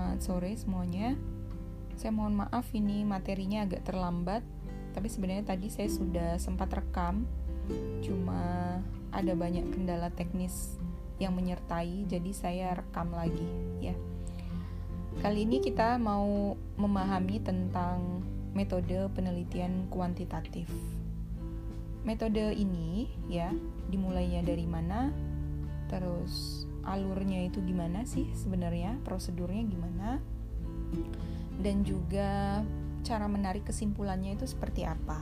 Selamat sore semuanya. Saya mohon maaf ini materinya agak terlambat, tapi sebenarnya tadi saya sudah sempat rekam. Cuma ada banyak kendala teknis yang menyertai, jadi saya rekam lagi ya. Kali ini kita mau memahami tentang metode penelitian kuantitatif. Metode ini ya, dimulainya dari mana? Terus alurnya itu gimana sih sebenarnya, prosedurnya gimana, dan juga cara menarik kesimpulannya itu seperti apa,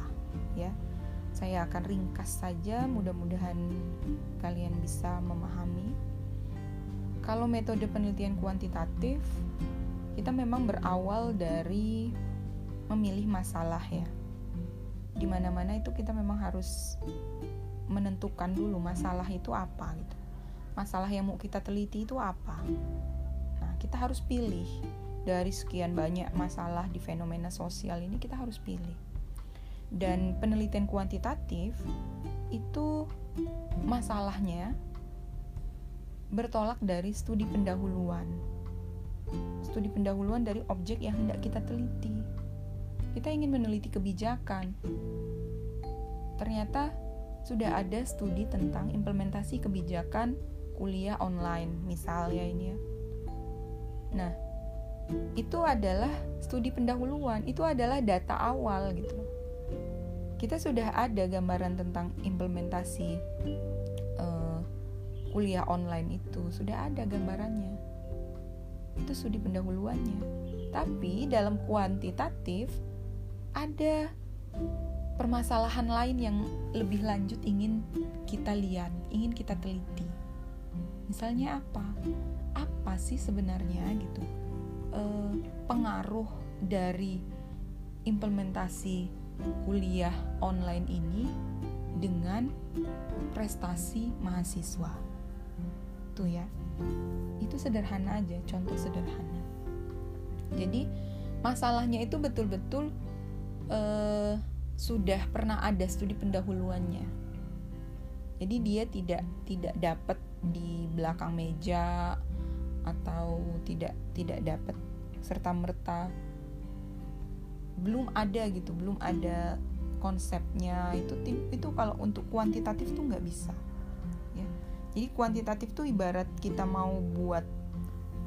ya. Saya akan ringkas saja, mudah-mudahan kalian bisa memahami. Kalau metode penelitian kuantitatif, kita memang berawal dari memilih masalah ya. Di mana-mana itu kita memang harus menentukan dulu masalah itu apa gitu masalah yang mau kita teliti itu apa. Nah, kita harus pilih dari sekian banyak masalah di fenomena sosial ini kita harus pilih. Dan penelitian kuantitatif itu masalahnya bertolak dari studi pendahuluan. Studi pendahuluan dari objek yang hendak kita teliti. Kita ingin meneliti kebijakan. Ternyata sudah ada studi tentang implementasi kebijakan kuliah online misalnya ini ya. Nah, itu adalah studi pendahuluan, itu adalah data awal gitu. Kita sudah ada gambaran tentang implementasi uh, kuliah online itu, sudah ada gambarannya. Itu studi pendahuluannya. Tapi dalam kuantitatif ada permasalahan lain yang lebih lanjut ingin kita lihat, ingin kita teliti. Misalnya apa? Apa sih sebenarnya gitu e, pengaruh dari implementasi kuliah online ini dengan prestasi mahasiswa? Tuh ya, itu sederhana aja, contoh sederhana. Jadi masalahnya itu betul-betul e, sudah pernah ada studi pendahuluannya. Jadi dia tidak tidak dapat di belakang meja atau tidak tidak dapat serta merta belum ada gitu belum ada konsepnya. Itu itu kalau untuk kuantitatif tuh nggak bisa ya. Jadi kuantitatif tuh ibarat kita mau buat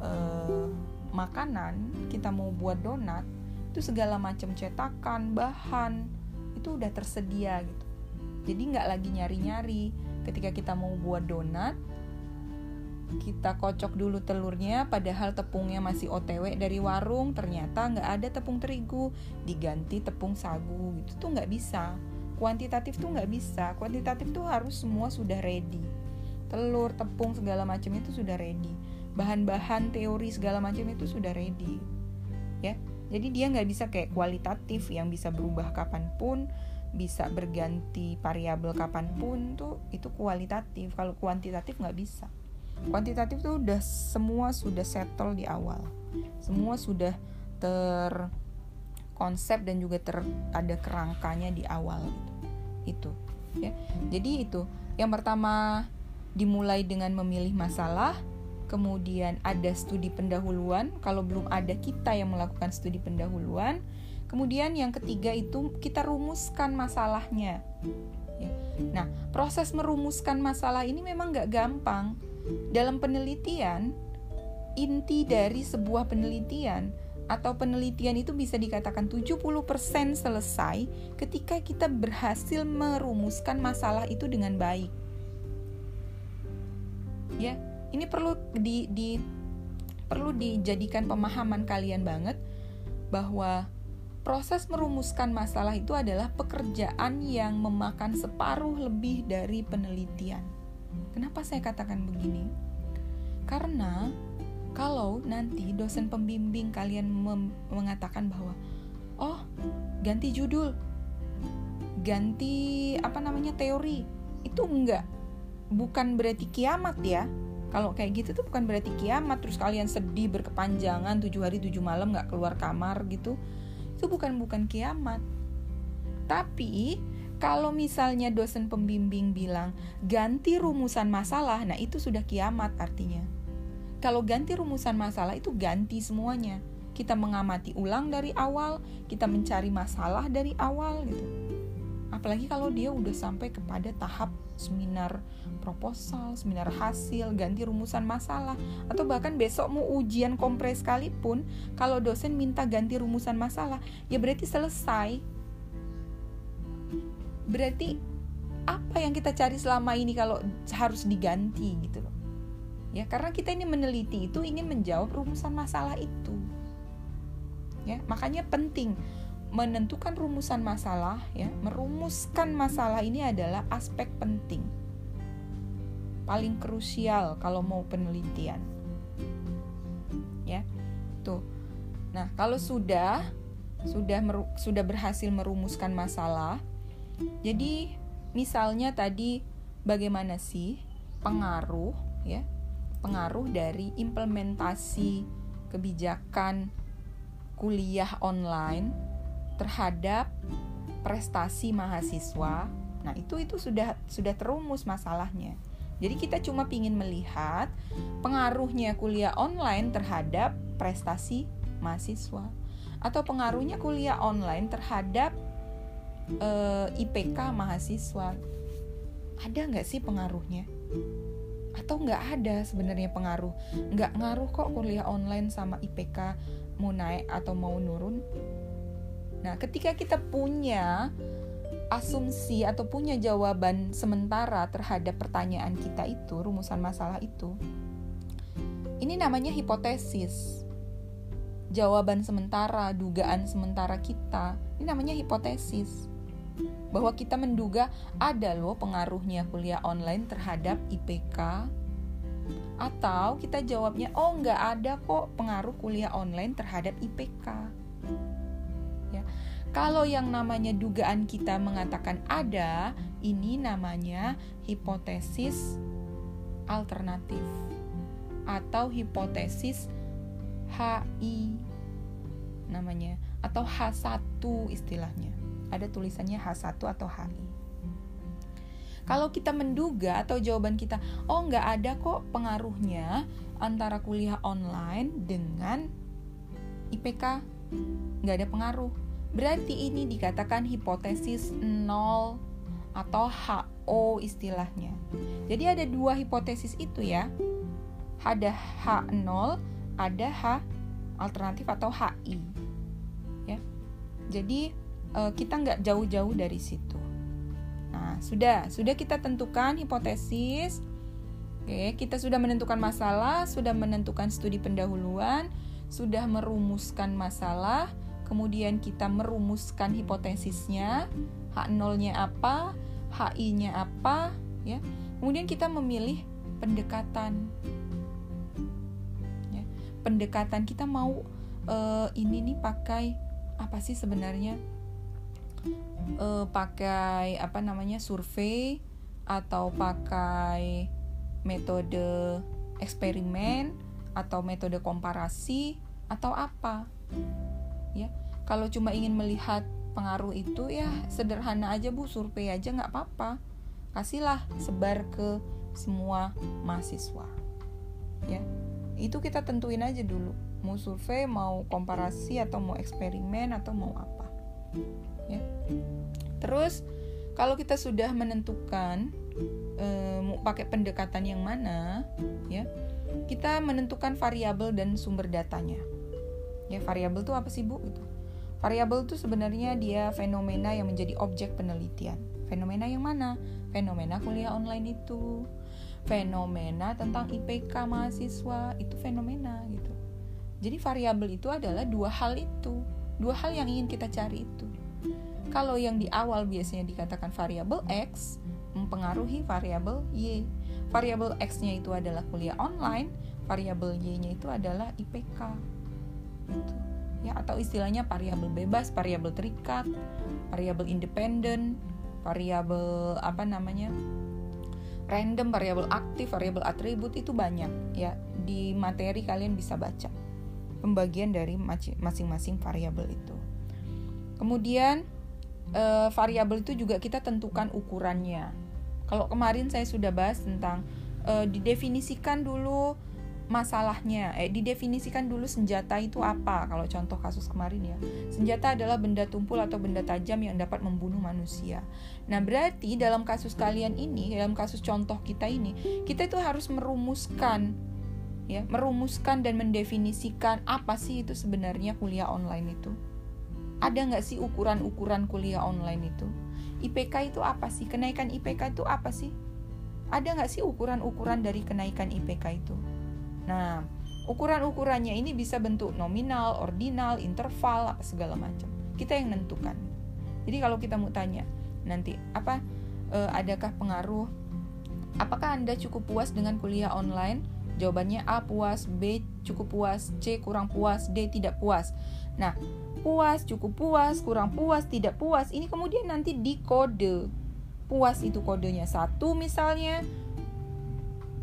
uh, makanan kita mau buat donat itu segala macam cetakan bahan itu udah tersedia gitu. Jadi nggak lagi nyari-nyari. Ketika kita mau buat donat kita kocok dulu telurnya padahal tepungnya masih otw dari warung ternyata nggak ada tepung terigu. Diganti tepung sagu gitu tuh nggak bisa. Kuantitatif tuh nggak bisa. Kuantitatif tuh harus semua sudah ready. Telur tepung segala macam itu sudah ready. Bahan-bahan teori segala macam itu sudah ready. Ya jadi dia nggak bisa kayak kualitatif yang bisa berubah kapan pun bisa berganti variabel kapan pun tuh itu kualitatif. Kalau kuantitatif nggak bisa kuantitatif tuh udah semua sudah settle di awal semua sudah ter konsep dan juga ter ada kerangkanya di awal gitu. itu ya jadi itu yang pertama dimulai dengan memilih masalah kemudian ada studi pendahuluan kalau belum ada kita yang melakukan studi pendahuluan kemudian yang ketiga itu kita rumuskan masalahnya ya. nah proses merumuskan masalah ini memang nggak gampang dalam penelitian, inti dari sebuah penelitian atau penelitian itu bisa dikatakan 70% selesai ketika kita berhasil merumuskan masalah itu dengan baik. Ya, ini perlu di, di perlu dijadikan pemahaman kalian banget bahwa proses merumuskan masalah itu adalah pekerjaan yang memakan separuh lebih dari penelitian. Kenapa saya katakan begini? Karena kalau nanti dosen pembimbing kalian mengatakan bahwa oh, ganti judul, ganti apa namanya teori, itu enggak bukan berarti kiamat ya. Kalau kayak gitu tuh bukan berarti kiamat terus kalian sedih berkepanjangan tujuh hari tujuh malam nggak keluar kamar gitu. Itu bukan bukan kiamat. Tapi kalau misalnya dosen pembimbing bilang ganti rumusan masalah, nah itu sudah kiamat artinya. kalau ganti rumusan masalah itu ganti semuanya kita mengamati ulang dari awal kita mencari masalah dari awal gitu apalagi kalau dia udah sampai kepada tahap seminar proposal, seminar hasil, ganti rumusan masalah, atau bahkan besok mau ujian kompres sekalipun, kalau dosen minta ganti rumusan masalah, ya berarti selesai. Berarti apa yang kita cari selama ini kalau harus diganti gitu loh. Ya, karena kita ini meneliti itu ingin menjawab rumusan masalah itu. Ya, makanya penting menentukan rumusan masalah ya merumuskan masalah ini adalah aspek penting paling krusial kalau mau penelitian ya tuh nah kalau sudah sudah meru, sudah berhasil merumuskan masalah jadi misalnya tadi bagaimana sih pengaruh ya pengaruh dari implementasi kebijakan kuliah online terhadap prestasi mahasiswa. Nah, itu itu sudah sudah terumus masalahnya. Jadi kita cuma ingin melihat pengaruhnya kuliah online terhadap prestasi mahasiswa atau pengaruhnya kuliah online terhadap uh, eh, IPK mahasiswa. Ada nggak sih pengaruhnya? Atau nggak ada sebenarnya pengaruh? Nggak ngaruh kok kuliah online sama IPK mau naik atau mau nurun? Nah, ketika kita punya asumsi atau punya jawaban sementara terhadap pertanyaan kita itu, rumusan masalah itu, ini namanya hipotesis. Jawaban sementara, dugaan sementara kita, ini namanya hipotesis. Bahwa kita menduga ada loh pengaruhnya kuliah online terhadap IPK, atau kita jawabnya, oh nggak ada kok pengaruh kuliah online terhadap IPK kalau yang namanya dugaan kita mengatakan ada, ini namanya hipotesis alternatif atau hipotesis HI namanya atau H1 istilahnya. Ada tulisannya H1 atau HI. Kalau kita menduga atau jawaban kita, oh nggak ada kok pengaruhnya antara kuliah online dengan IPK, nggak ada pengaruh Berarti ini dikatakan hipotesis nol atau HO istilahnya. Jadi ada dua hipotesis itu ya. Ada H0, ada H alternatif atau HI. Ya. Jadi eh, kita nggak jauh-jauh dari situ. Nah, sudah, sudah kita tentukan hipotesis. Oke, kita sudah menentukan masalah, sudah menentukan studi pendahuluan, sudah merumuskan masalah, kemudian kita merumuskan hipotesisnya, H0-nya apa, HI-nya apa, ya. Kemudian kita memilih pendekatan. Ya. Pendekatan kita mau uh, ini nih pakai apa sih sebenarnya? Uh, pakai apa namanya survei atau pakai metode eksperimen atau metode komparasi atau apa ya. Kalau cuma ingin melihat pengaruh itu ya sederhana aja bu. Survei aja nggak apa-apa. Kasihlah sebar ke semua mahasiswa ya. Itu kita tentuin aja dulu. Mau survei mau komparasi atau mau eksperimen atau mau apa ya terus kalau kita sudah menentukan e, pakai pendekatan yang mana ya kita menentukan variabel dan sumber datanya ya variabel itu apa sih bu gitu Variabel itu sebenarnya dia fenomena yang menjadi objek penelitian. Fenomena yang mana? Fenomena kuliah online itu. Fenomena tentang IPK mahasiswa itu fenomena gitu. Jadi variabel itu adalah dua hal itu, dua hal yang ingin kita cari itu. Kalau yang di awal biasanya dikatakan variabel X mempengaruhi variabel Y. Variabel X-nya itu adalah kuliah online, variabel Y-nya itu adalah IPK. Gitu ya atau istilahnya variabel bebas, variabel terikat, variabel independen, variabel apa namanya? random, variabel aktif, variabel atribut itu banyak ya. Di materi kalian bisa baca pembagian dari masing-masing variabel itu. Kemudian eh, variabel itu juga kita tentukan ukurannya. Kalau kemarin saya sudah bahas tentang eh, didefinisikan dulu masalahnya eh didefinisikan dulu senjata itu apa. Kalau contoh kasus kemarin ya senjata adalah benda tumpul atau benda tajam yang dapat membunuh manusia. Nah berarti dalam kasus kalian ini dalam kasus contoh kita ini kita itu harus merumuskan ya merumuskan dan mendefinisikan apa sih itu sebenarnya kuliah online itu ada nggak sih ukuran-ukuran kuliah online itu IPK itu apa sih kenaikan IPK itu apa sih ada nggak sih ukuran-ukuran dari kenaikan IPK itu Nah, ukuran-ukurannya ini bisa bentuk nominal, ordinal, interval, apa segala macam. Kita yang menentukan. Jadi kalau kita mau tanya nanti apa e, adakah pengaruh apakah Anda cukup puas dengan kuliah online? Jawabannya A puas, B cukup puas, C kurang puas, D tidak puas. Nah, puas, cukup puas, kurang puas, tidak puas. Ini kemudian nanti di kode. Puas itu kodenya satu misalnya,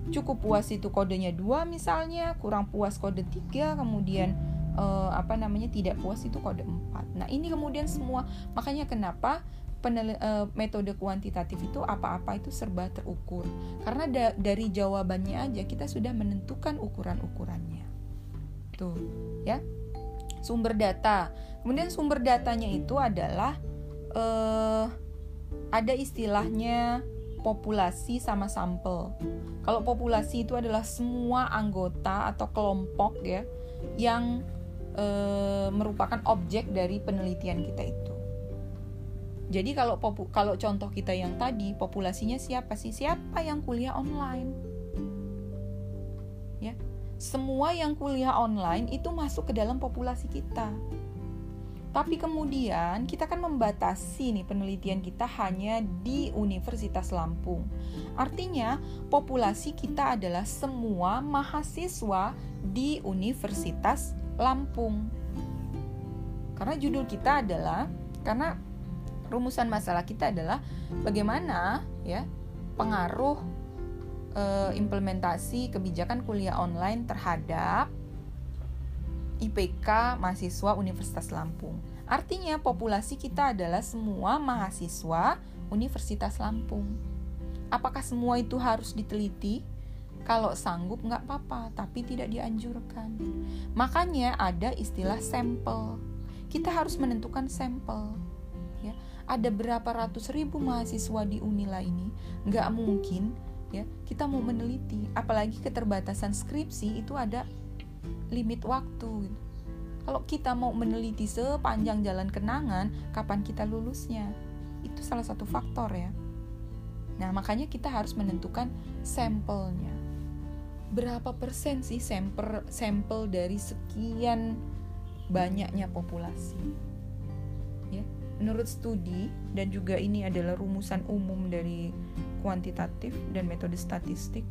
cukup puas itu kodenya dua misalnya kurang puas kode tiga kemudian uh, apa namanya tidak puas itu kode empat. Nah ini kemudian semua. Makanya kenapa penel, uh, metode kuantitatif itu apa-apa itu serba terukur. Karena da dari jawabannya aja kita sudah menentukan ukuran-ukurannya. Tuh ya sumber data kemudian sumber datanya itu adalah uh, ada istilahnya populasi sama sampel. Kalau populasi itu adalah semua anggota atau kelompok ya yang e, merupakan objek dari penelitian kita itu. Jadi kalau kalau contoh kita yang tadi populasinya siapa sih? Siapa yang kuliah online? Semua yang kuliah online itu masuk ke dalam populasi kita. Tapi kemudian kita kan membatasi nih penelitian kita hanya di Universitas Lampung. Artinya populasi kita adalah semua mahasiswa di Universitas Lampung. Karena judul kita adalah karena rumusan masalah kita adalah bagaimana ya pengaruh e, implementasi kebijakan kuliah online terhadap IPK mahasiswa Universitas Lampung. Artinya populasi kita adalah semua mahasiswa Universitas Lampung. Apakah semua itu harus diteliti? Kalau sanggup nggak apa-apa, tapi tidak dianjurkan. Makanya ada istilah sampel. Kita harus menentukan sampel. Ya, ada berapa ratus ribu mahasiswa di Unila ini, nggak mungkin ya kita mau meneliti. Apalagi keterbatasan skripsi itu ada limit waktu gitu. Kalau kita mau meneliti sepanjang jalan kenangan, kapan kita lulusnya? Itu salah satu faktor ya. Nah, makanya kita harus menentukan sampelnya. Berapa persen sih sampel sampel dari sekian banyaknya populasi? Ya, menurut studi dan juga ini adalah rumusan umum dari kuantitatif dan metode statistik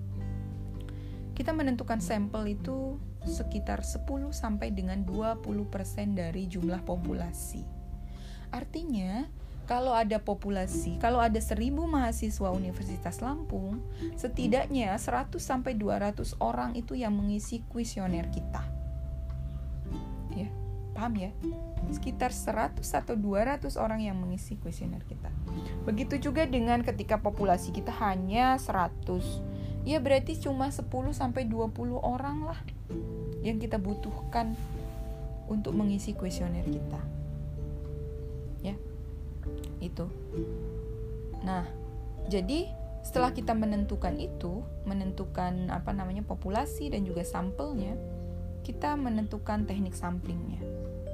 kita menentukan sampel itu sekitar 10 sampai dengan 20% dari jumlah populasi. Artinya, kalau ada populasi, kalau ada 1000 mahasiswa Universitas Lampung, setidaknya 100 sampai 200 orang itu yang mengisi kuesioner kita. Paham ya? Sekitar 100 atau 200 orang yang mengisi kuesioner kita. Begitu juga dengan ketika populasi kita hanya 100 ya berarti cuma 10 sampai 20 orang lah yang kita butuhkan untuk mengisi kuesioner kita. Ya. Itu. Nah, jadi setelah kita menentukan itu, menentukan apa namanya populasi dan juga sampelnya, kita menentukan teknik samplingnya.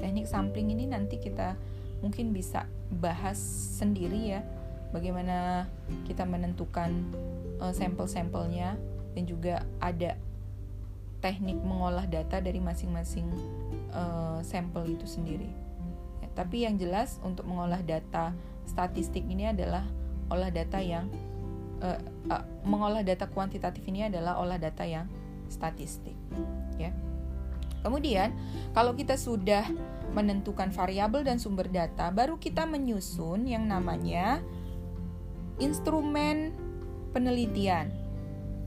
Teknik sampling ini nanti kita mungkin bisa bahas sendiri ya, bagaimana kita menentukan uh, sampel-sampelnya dan juga ada teknik mengolah data dari masing-masing uh, sampel itu sendiri. Ya, tapi yang jelas untuk mengolah data statistik ini adalah olah data yang uh, uh, mengolah data kuantitatif ini adalah olah data yang statistik, ya. Kemudian, kalau kita sudah menentukan variabel dan sumber data, baru kita menyusun yang namanya instrumen penelitian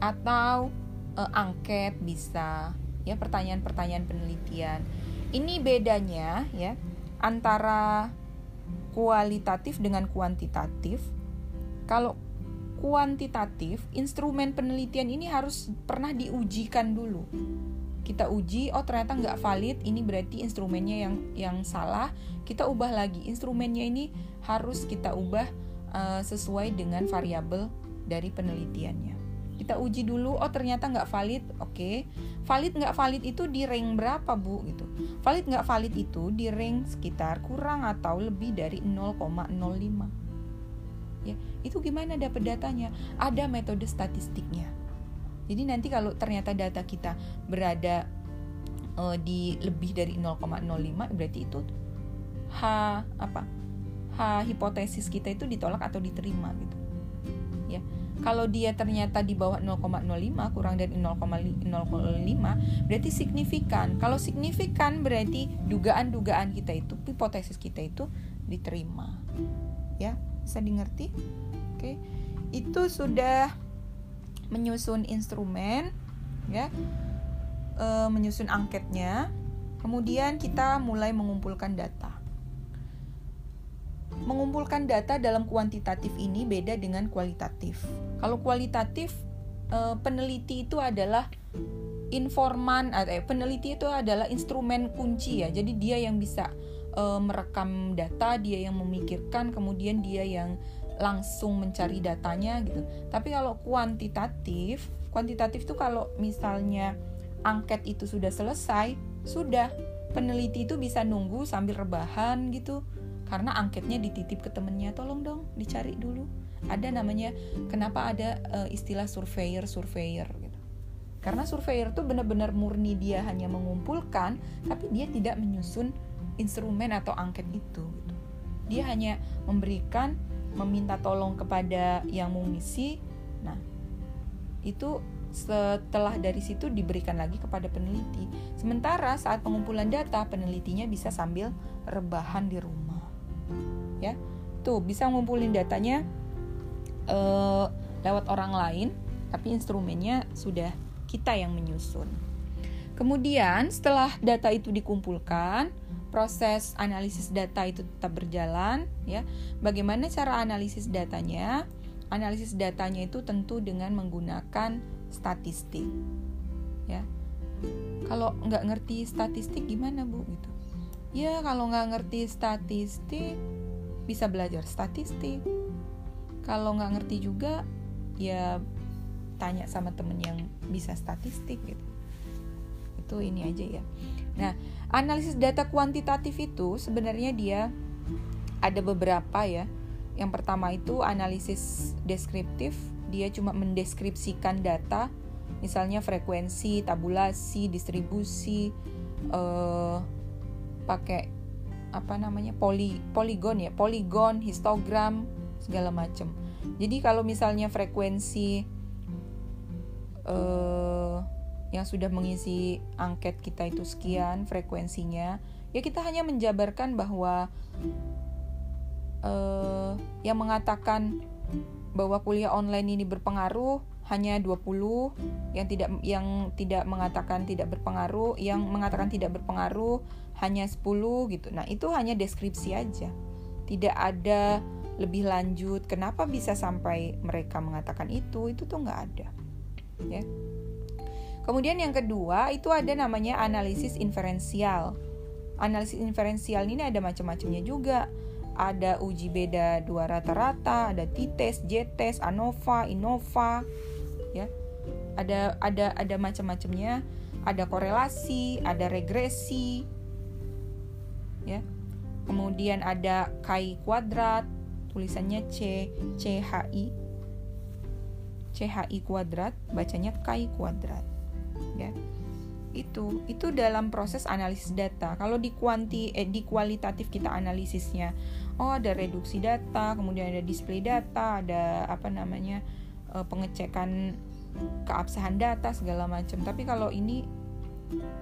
atau uh, angket bisa ya pertanyaan-pertanyaan penelitian. Ini bedanya ya antara kualitatif dengan kuantitatif. Kalau kuantitatif, instrumen penelitian ini harus pernah diujikan dulu. Kita uji, oh ternyata nggak valid, ini berarti instrumennya yang yang salah. Kita ubah lagi, instrumennya ini harus kita ubah uh, sesuai dengan variabel dari penelitiannya. Kita uji dulu, oh ternyata nggak valid, oke. Okay. Valid nggak valid itu di rank berapa bu? Gitu. Valid nggak valid itu di rank sekitar kurang atau lebih dari 0,05 ya itu gimana dapat datanya ada metode statistiknya jadi nanti kalau ternyata data kita berada uh, di lebih dari 0,05 berarti itu h apa? H hipotesis kita itu ditolak atau diterima gitu. Ya. Kalau dia ternyata di bawah 0,05 kurang dari 0,05 berarti signifikan. Kalau signifikan berarti dugaan-dugaan kita itu hipotesis kita itu diterima. Ya bisa dimengerti? Oke. Itu sudah menyusun instrumen ya e, menyusun angketnya kemudian kita mulai mengumpulkan data. Mengumpulkan data dalam kuantitatif ini beda dengan kualitatif. Kalau kualitatif e, peneliti itu adalah informan eh, peneliti itu adalah instrumen kunci ya. Jadi dia yang bisa uh, merekam data, dia yang memikirkan, kemudian dia yang langsung mencari datanya gitu. Tapi kalau kuantitatif, kuantitatif itu kalau misalnya angket itu sudah selesai, sudah peneliti itu bisa nunggu sambil rebahan gitu. Karena angketnya dititip ke temennya, tolong dong dicari dulu. Ada namanya kenapa ada uh, istilah surveyor surveyor gitu. Karena surveyor itu benar-benar murni dia hanya mengumpulkan, tapi dia tidak menyusun instrumen atau angket itu gitu. Dia hanya memberikan meminta tolong kepada yang mengisi. Nah, itu setelah dari situ diberikan lagi kepada peneliti. Sementara saat pengumpulan data, penelitinya bisa sambil rebahan di rumah. Ya. Tuh, bisa ngumpulin datanya uh, lewat orang lain, tapi instrumennya sudah kita yang menyusun. Kemudian setelah data itu dikumpulkan, proses analisis data itu tetap berjalan ya. Bagaimana cara analisis datanya? Analisis datanya itu tentu dengan menggunakan statistik. Ya. Kalau nggak ngerti statistik gimana bu gitu? Ya kalau nggak ngerti statistik bisa belajar statistik. Kalau nggak ngerti juga ya tanya sama temen yang bisa statistik gitu. Itu ini aja ya. Nah, analisis data kuantitatif itu sebenarnya dia ada beberapa ya. Yang pertama itu analisis deskriptif, dia cuma mendeskripsikan data, misalnya frekuensi, tabulasi, distribusi, uh, pakai apa namanya poli poligon ya, poligon, histogram segala macam. Jadi kalau misalnya frekuensi uh, yang sudah mengisi angket kita itu sekian frekuensinya, ya kita hanya menjabarkan bahwa uh, yang mengatakan bahwa kuliah online ini berpengaruh hanya 20 yang tidak yang tidak mengatakan tidak berpengaruh, yang mengatakan tidak berpengaruh hanya 10 gitu. Nah, itu hanya deskripsi aja. Tidak ada lebih lanjut kenapa bisa sampai mereka mengatakan itu, itu tuh nggak ada. Ya. Kemudian yang kedua itu ada namanya analisis inferensial. Analisis inferensial ini ada macam-macamnya juga. Ada uji beda dua rata-rata, ada t-test, j-test, ANOVA, INOVA, ya. Ada ada ada macam-macamnya. Ada korelasi, ada regresi, ya. Kemudian ada chi kuadrat, tulisannya C C H I C H I kuadrat, bacanya chi kuadrat ya. Itu itu dalam proses analisis data. Kalau di kuanti eh, di kualitatif kita analisisnya oh ada reduksi data kemudian ada display data ada apa namanya eh, pengecekan keabsahan data segala macam. Tapi kalau ini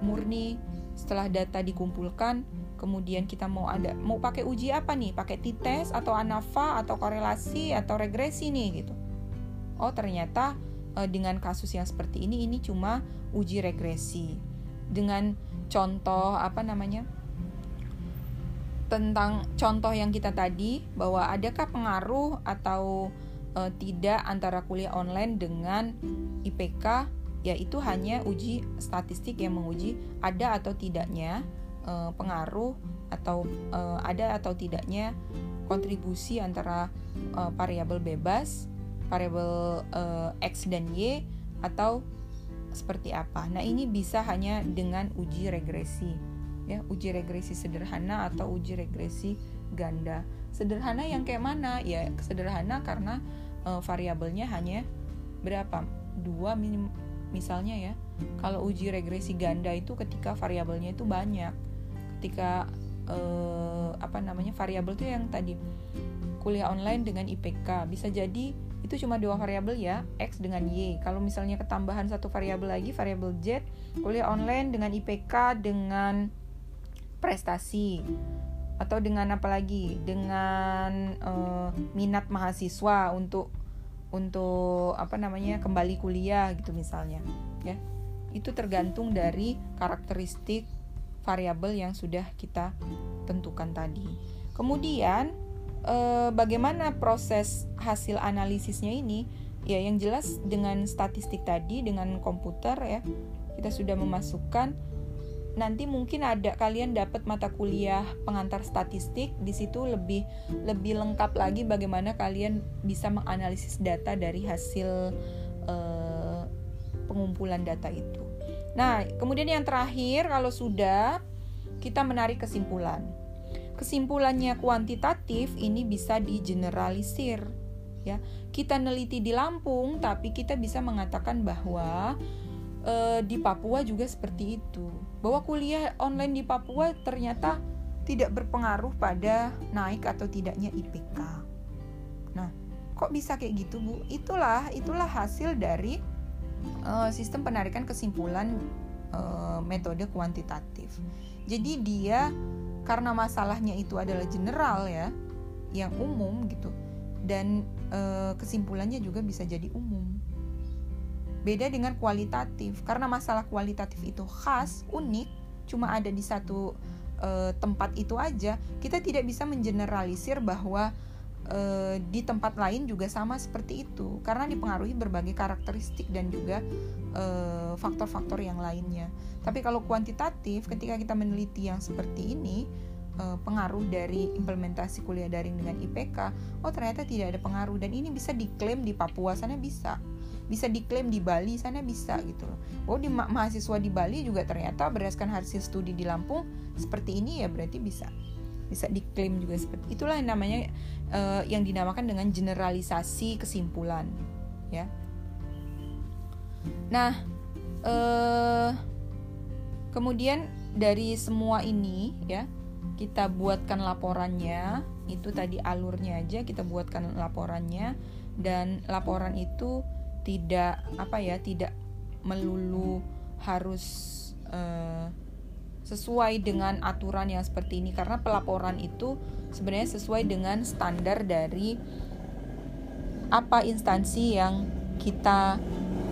murni setelah data dikumpulkan kemudian kita mau ada mau pakai uji apa nih? Pakai t-test atau ANAVA atau korelasi atau regresi nih gitu. Oh ternyata uh, dengan kasus yang seperti ini ini cuma uji regresi. Dengan contoh apa namanya tentang contoh yang kita tadi bahwa adakah pengaruh atau uh, tidak antara kuliah online dengan IPK yaitu hanya uji statistik yang menguji ada atau tidaknya uh, pengaruh atau uh, ada atau tidaknya kontribusi antara uh, variabel bebas, variabel uh, x dan y atau seperti apa. Nah, ini bisa hanya dengan uji regresi. Ya, uji regresi sederhana atau uji regresi ganda. Sederhana yang kayak mana? Ya, sederhana karena uh, variabelnya hanya berapa? Dua misalnya ya. Kalau uji regresi ganda itu ketika variabelnya itu banyak. Ketika uh, apa namanya? variabel itu yang tadi kuliah online dengan IPK bisa jadi itu cuma dua variabel ya x dengan y. Kalau misalnya ketambahan satu variabel lagi variabel z kuliah online dengan IPK dengan prestasi. Atau dengan apa lagi? Dengan uh, minat mahasiswa untuk untuk apa namanya kembali kuliah gitu misalnya ya. Itu tergantung dari karakteristik variabel yang sudah kita tentukan tadi. Kemudian eh, bagaimana proses hasil analisisnya ini? Ya yang jelas dengan statistik tadi dengan komputer ya kita sudah memasukkan. Nanti mungkin ada kalian dapat mata kuliah pengantar statistik. Di situ lebih lebih lengkap lagi bagaimana kalian bisa menganalisis data dari hasil eh, pengumpulan data itu. Nah, kemudian yang terakhir kalau sudah kita menarik kesimpulan kesimpulannya kuantitatif ini bisa digeneralisir ya. Kita neliti di Lampung tapi kita bisa mengatakan bahwa e, di Papua juga seperti itu. Bahwa kuliah online di Papua ternyata tidak berpengaruh pada naik atau tidaknya IPK nah kok bisa kayak gitu bu? Itulah itulah hasil dari e, sistem penarikan kesimpulan e, metode kuantitatif. Jadi dia karena masalahnya itu adalah general ya yang umum gitu. Dan e, kesimpulannya juga bisa jadi umum. Beda dengan kualitatif. Karena masalah kualitatif itu khas unik cuma ada di satu e, tempat itu aja kita tidak bisa mengeneralisir bahwa e, di tempat lain juga sama seperti itu karena dipengaruhi berbagai karakteristik dan juga faktor-faktor yang lainnya. Tapi kalau kuantitatif, ketika kita meneliti yang seperti ini, pengaruh dari implementasi kuliah daring dengan IPK, oh ternyata tidak ada pengaruh dan ini bisa diklaim di Papua sana bisa, bisa diklaim di Bali sana bisa gitu loh. Oh di ma mahasiswa di Bali juga ternyata berdasarkan hasil studi di Lampung seperti ini ya berarti bisa bisa diklaim juga seperti itulah yang namanya uh, yang dinamakan dengan generalisasi kesimpulan ya. Nah uh, kemudian dari semua ini ya kita buatkan laporannya itu tadi alurnya aja kita buatkan laporannya dan laporan itu tidak apa ya tidak melulu harus uh, sesuai dengan aturan yang seperti ini. Karena pelaporan itu sebenarnya sesuai dengan standar dari apa instansi yang kita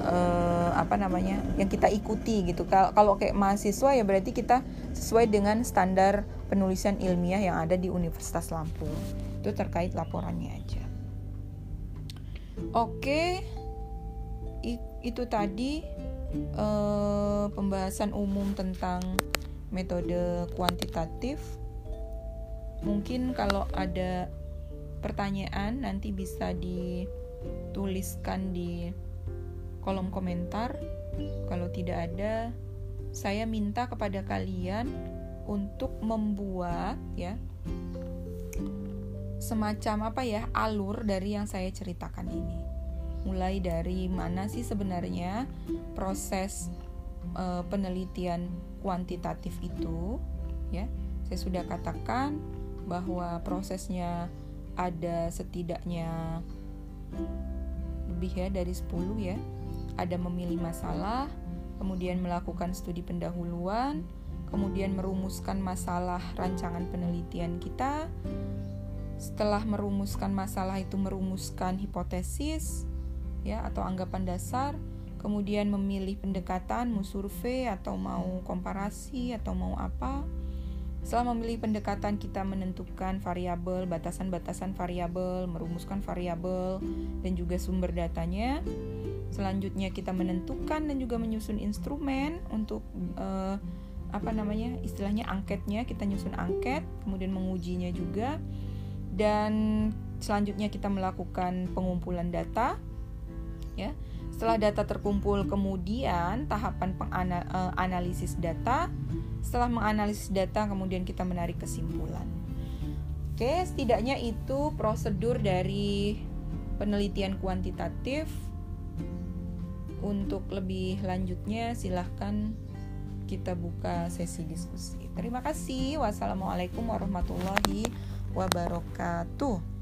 uh, apa namanya yang kita ikuti gitu. Kalau kayak mahasiswa ya berarti kita sesuai dengan standar penulisan ilmiah yang ada di Universitas Lampung. Itu terkait laporannya aja. Oke. Itu tadi uh, pembahasan umum tentang metode kuantitatif. Mungkin kalau ada pertanyaan nanti bisa dituliskan di kolom komentar. Kalau tidak ada, saya minta kepada kalian untuk membuat ya semacam apa ya alur dari yang saya ceritakan ini. Mulai dari mana sih sebenarnya proses uh, penelitian kuantitatif itu ya saya sudah katakan bahwa prosesnya ada setidaknya lebih ya dari 10 ya. Ada memilih masalah kemudian melakukan studi pendahuluan kemudian merumuskan masalah rancangan penelitian kita. Setelah merumuskan masalah itu merumuskan hipotesis ya atau anggapan dasar kemudian memilih pendekatan mau survei atau mau komparasi atau mau apa Setelah memilih pendekatan, kita menentukan variabel, batasan-batasan variabel, merumuskan variabel, dan juga sumber datanya. Selanjutnya kita menentukan dan juga menyusun instrumen untuk uh, apa namanya istilahnya angketnya kita nyusun angket, kemudian mengujinya juga, dan selanjutnya kita melakukan pengumpulan data, ya. Setelah data terkumpul, kemudian tahapan penganalisis eh, data setelah menganalisis data, kemudian kita menarik kesimpulan. Oke, setidaknya itu prosedur dari penelitian kuantitatif. Untuk lebih lanjutnya, silahkan kita buka sesi diskusi. Terima kasih. Wassalamualaikum warahmatullahi wabarakatuh.